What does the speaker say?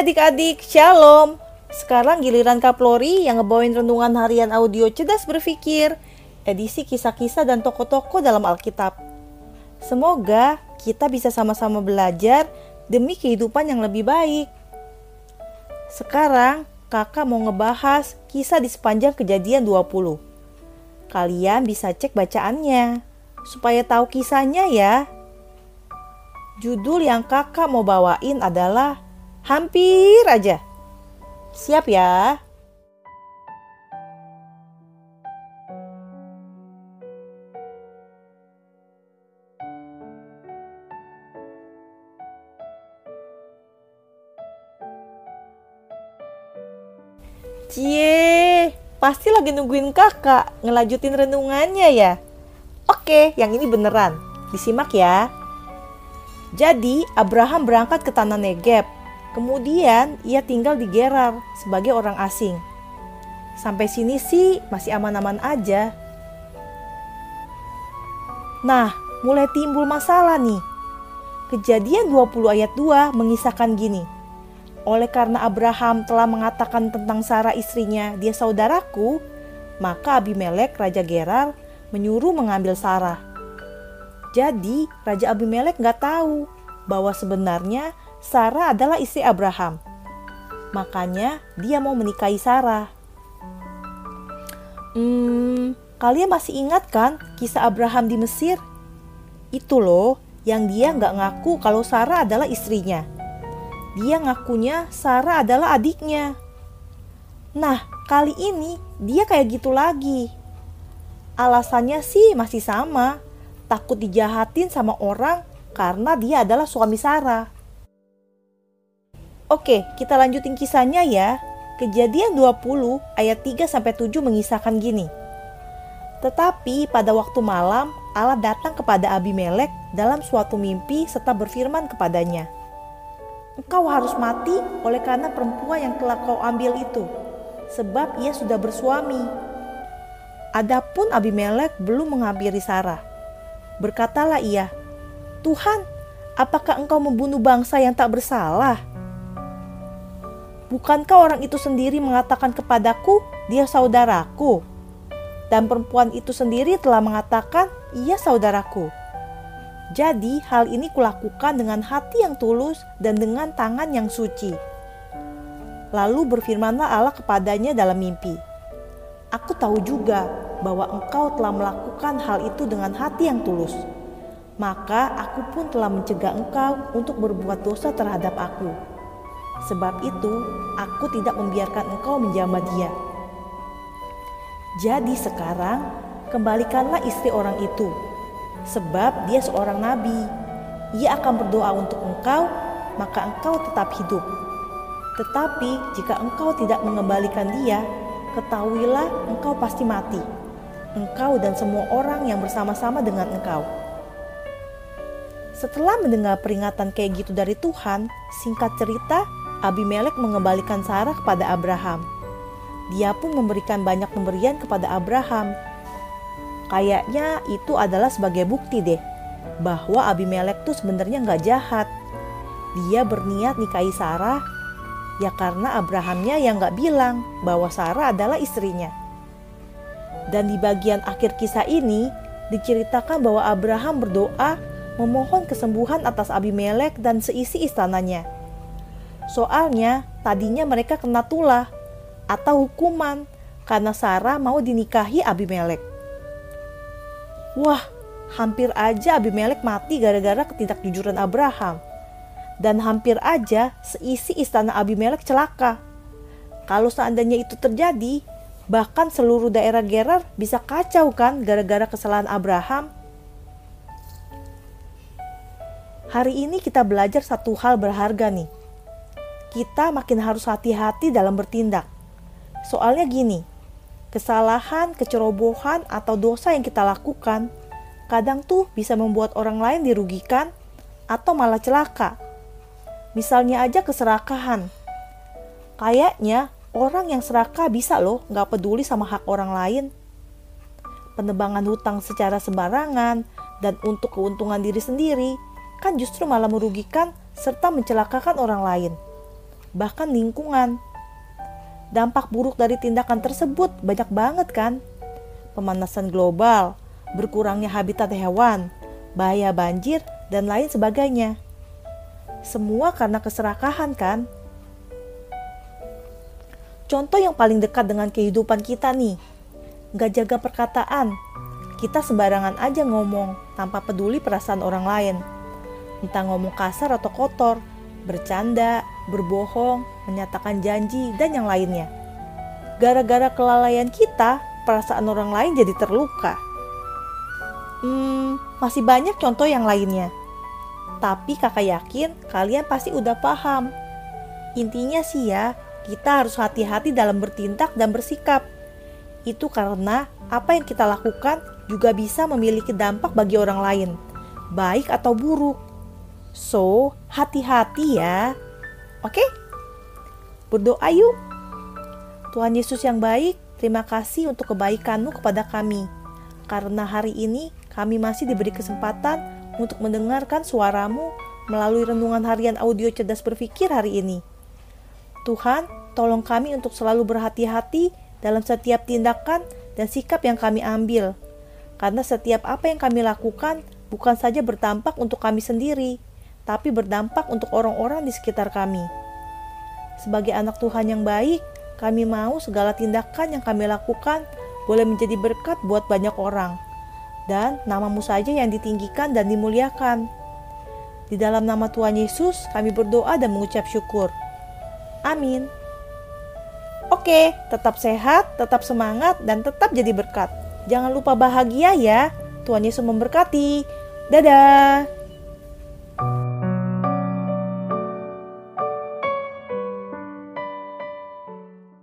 adik-adik, shalom. Sekarang giliran Kak Flori yang ngebawain renungan harian audio cerdas berpikir, edisi kisah-kisah dan tokoh-tokoh dalam Alkitab. Semoga kita bisa sama-sama belajar demi kehidupan yang lebih baik. Sekarang kakak mau ngebahas kisah di sepanjang kejadian 20. Kalian bisa cek bacaannya supaya tahu kisahnya ya. Judul yang kakak mau bawain adalah Hampir aja. Siap ya? Cie, pasti lagi nungguin kakak ngelanjutin renungannya ya. Oke, yang ini beneran. Disimak ya. Jadi, Abraham berangkat ke tanah Negeb Kemudian ia tinggal di Gerar sebagai orang asing. Sampai sini sih masih aman-aman aja. Nah, mulai timbul masalah nih. Kejadian 20 ayat 2 mengisahkan gini. Oleh karena Abraham telah mengatakan tentang Sarah istrinya, dia saudaraku, maka Abimelek Raja Gerar menyuruh mengambil Sarah. Jadi Raja Abimelek nggak tahu bahwa sebenarnya Sarah adalah istri Abraham. Makanya dia mau menikahi Sarah. Hmm, kalian masih ingat kan kisah Abraham di Mesir? Itu loh yang dia nggak ngaku kalau Sarah adalah istrinya. Dia ngakunya Sarah adalah adiknya. Nah, kali ini dia kayak gitu lagi. Alasannya sih masih sama, takut dijahatin sama orang karena dia adalah suami Sarah. Oke, kita lanjutin kisahnya ya. Kejadian 20 ayat 3 sampai 7 mengisahkan gini. Tetapi pada waktu malam Allah datang kepada Abimelek dalam suatu mimpi serta berfirman kepadanya, Engkau harus mati oleh karena perempuan yang telah kau ambil itu, sebab ia sudah bersuami. Adapun Abimelek belum menghampiri Sarah. Berkatalah ia, Tuhan, apakah engkau membunuh bangsa yang tak bersalah? Bukankah orang itu sendiri mengatakan kepadaku, "Dia saudaraku"? Dan perempuan itu sendiri telah mengatakan, "Ia saudaraku". Jadi, hal ini kulakukan dengan hati yang tulus dan dengan tangan yang suci. Lalu berfirmanlah Allah kepadanya dalam mimpi, "Aku tahu juga bahwa engkau telah melakukan hal itu dengan hati yang tulus. Maka aku pun telah mencegah engkau untuk berbuat dosa terhadap aku." Sebab itu, aku tidak membiarkan engkau menjamah dia. Jadi sekarang, kembalikanlah istri orang itu, sebab dia seorang nabi. Ia akan berdoa untuk engkau, maka engkau tetap hidup. Tetapi jika engkau tidak mengembalikan dia, ketahuilah engkau pasti mati. Engkau dan semua orang yang bersama-sama dengan engkau. Setelah mendengar peringatan kayak gitu dari Tuhan, singkat cerita, Abimelek mengembalikan Sarah kepada Abraham. Dia pun memberikan banyak pemberian kepada Abraham. Kayaknya itu adalah sebagai bukti deh bahwa Abimelek tuh sebenarnya nggak jahat. Dia berniat nikahi Sarah ya karena Abrahamnya yang nggak bilang bahwa Sarah adalah istrinya. Dan di bagian akhir kisah ini diceritakan bahwa Abraham berdoa memohon kesembuhan atas Abimelek dan seisi istananya Soalnya tadinya mereka kena tulah atau hukuman karena Sarah mau dinikahi Abimelek. Wah, hampir aja Abimelek mati gara-gara ketidakjujuran Abraham. Dan hampir aja seisi istana Abimelek celaka. Kalau seandainya itu terjadi, bahkan seluruh daerah Gerar bisa kacau kan gara-gara kesalahan Abraham. Hari ini kita belajar satu hal berharga nih kita makin harus hati-hati dalam bertindak. Soalnya gini, kesalahan, kecerobohan, atau dosa yang kita lakukan kadang tuh bisa membuat orang lain dirugikan atau malah celaka. Misalnya aja keserakahan. Kayaknya orang yang serakah bisa loh nggak peduli sama hak orang lain. Penebangan hutang secara sembarangan dan untuk keuntungan diri sendiri kan justru malah merugikan serta mencelakakan orang lain. Bahkan lingkungan. Dampak buruk dari tindakan tersebut banyak banget kan? Pemanasan global, berkurangnya habitat hewan, bahaya banjir, dan lain sebagainya. Semua karena keserakahan kan? Contoh yang paling dekat dengan kehidupan kita nih, gak jaga perkataan. Kita sembarangan aja ngomong tanpa peduli perasaan orang lain. Entah ngomong kasar atau kotor, bercanda, berbohong, menyatakan janji, dan yang lainnya. Gara-gara kelalaian kita, perasaan orang lain jadi terluka. Hmm, masih banyak contoh yang lainnya. Tapi kakak yakin kalian pasti udah paham. Intinya sih ya, kita harus hati-hati dalam bertindak dan bersikap. Itu karena apa yang kita lakukan juga bisa memiliki dampak bagi orang lain, baik atau buruk. So, hati-hati ya. Oke? Berdoa yuk. Tuhan Yesus yang baik, terima kasih untuk kebaikanmu kepada kami. Karena hari ini kami masih diberi kesempatan untuk mendengarkan suaramu melalui renungan harian audio cerdas berpikir hari ini. Tuhan, tolong kami untuk selalu berhati-hati dalam setiap tindakan dan sikap yang kami ambil. Karena setiap apa yang kami lakukan bukan saja berdampak untuk kami sendiri, tapi berdampak untuk orang-orang di sekitar kami. Sebagai anak Tuhan yang baik, kami mau segala tindakan yang kami lakukan boleh menjadi berkat buat banyak orang. Dan namamu saja yang ditinggikan dan dimuliakan. Di dalam nama Tuhan Yesus, kami berdoa dan mengucap syukur. Amin. Oke, tetap sehat, tetap semangat, dan tetap jadi berkat. Jangan lupa bahagia ya. Tuhan Yesus memberkati. Dadah.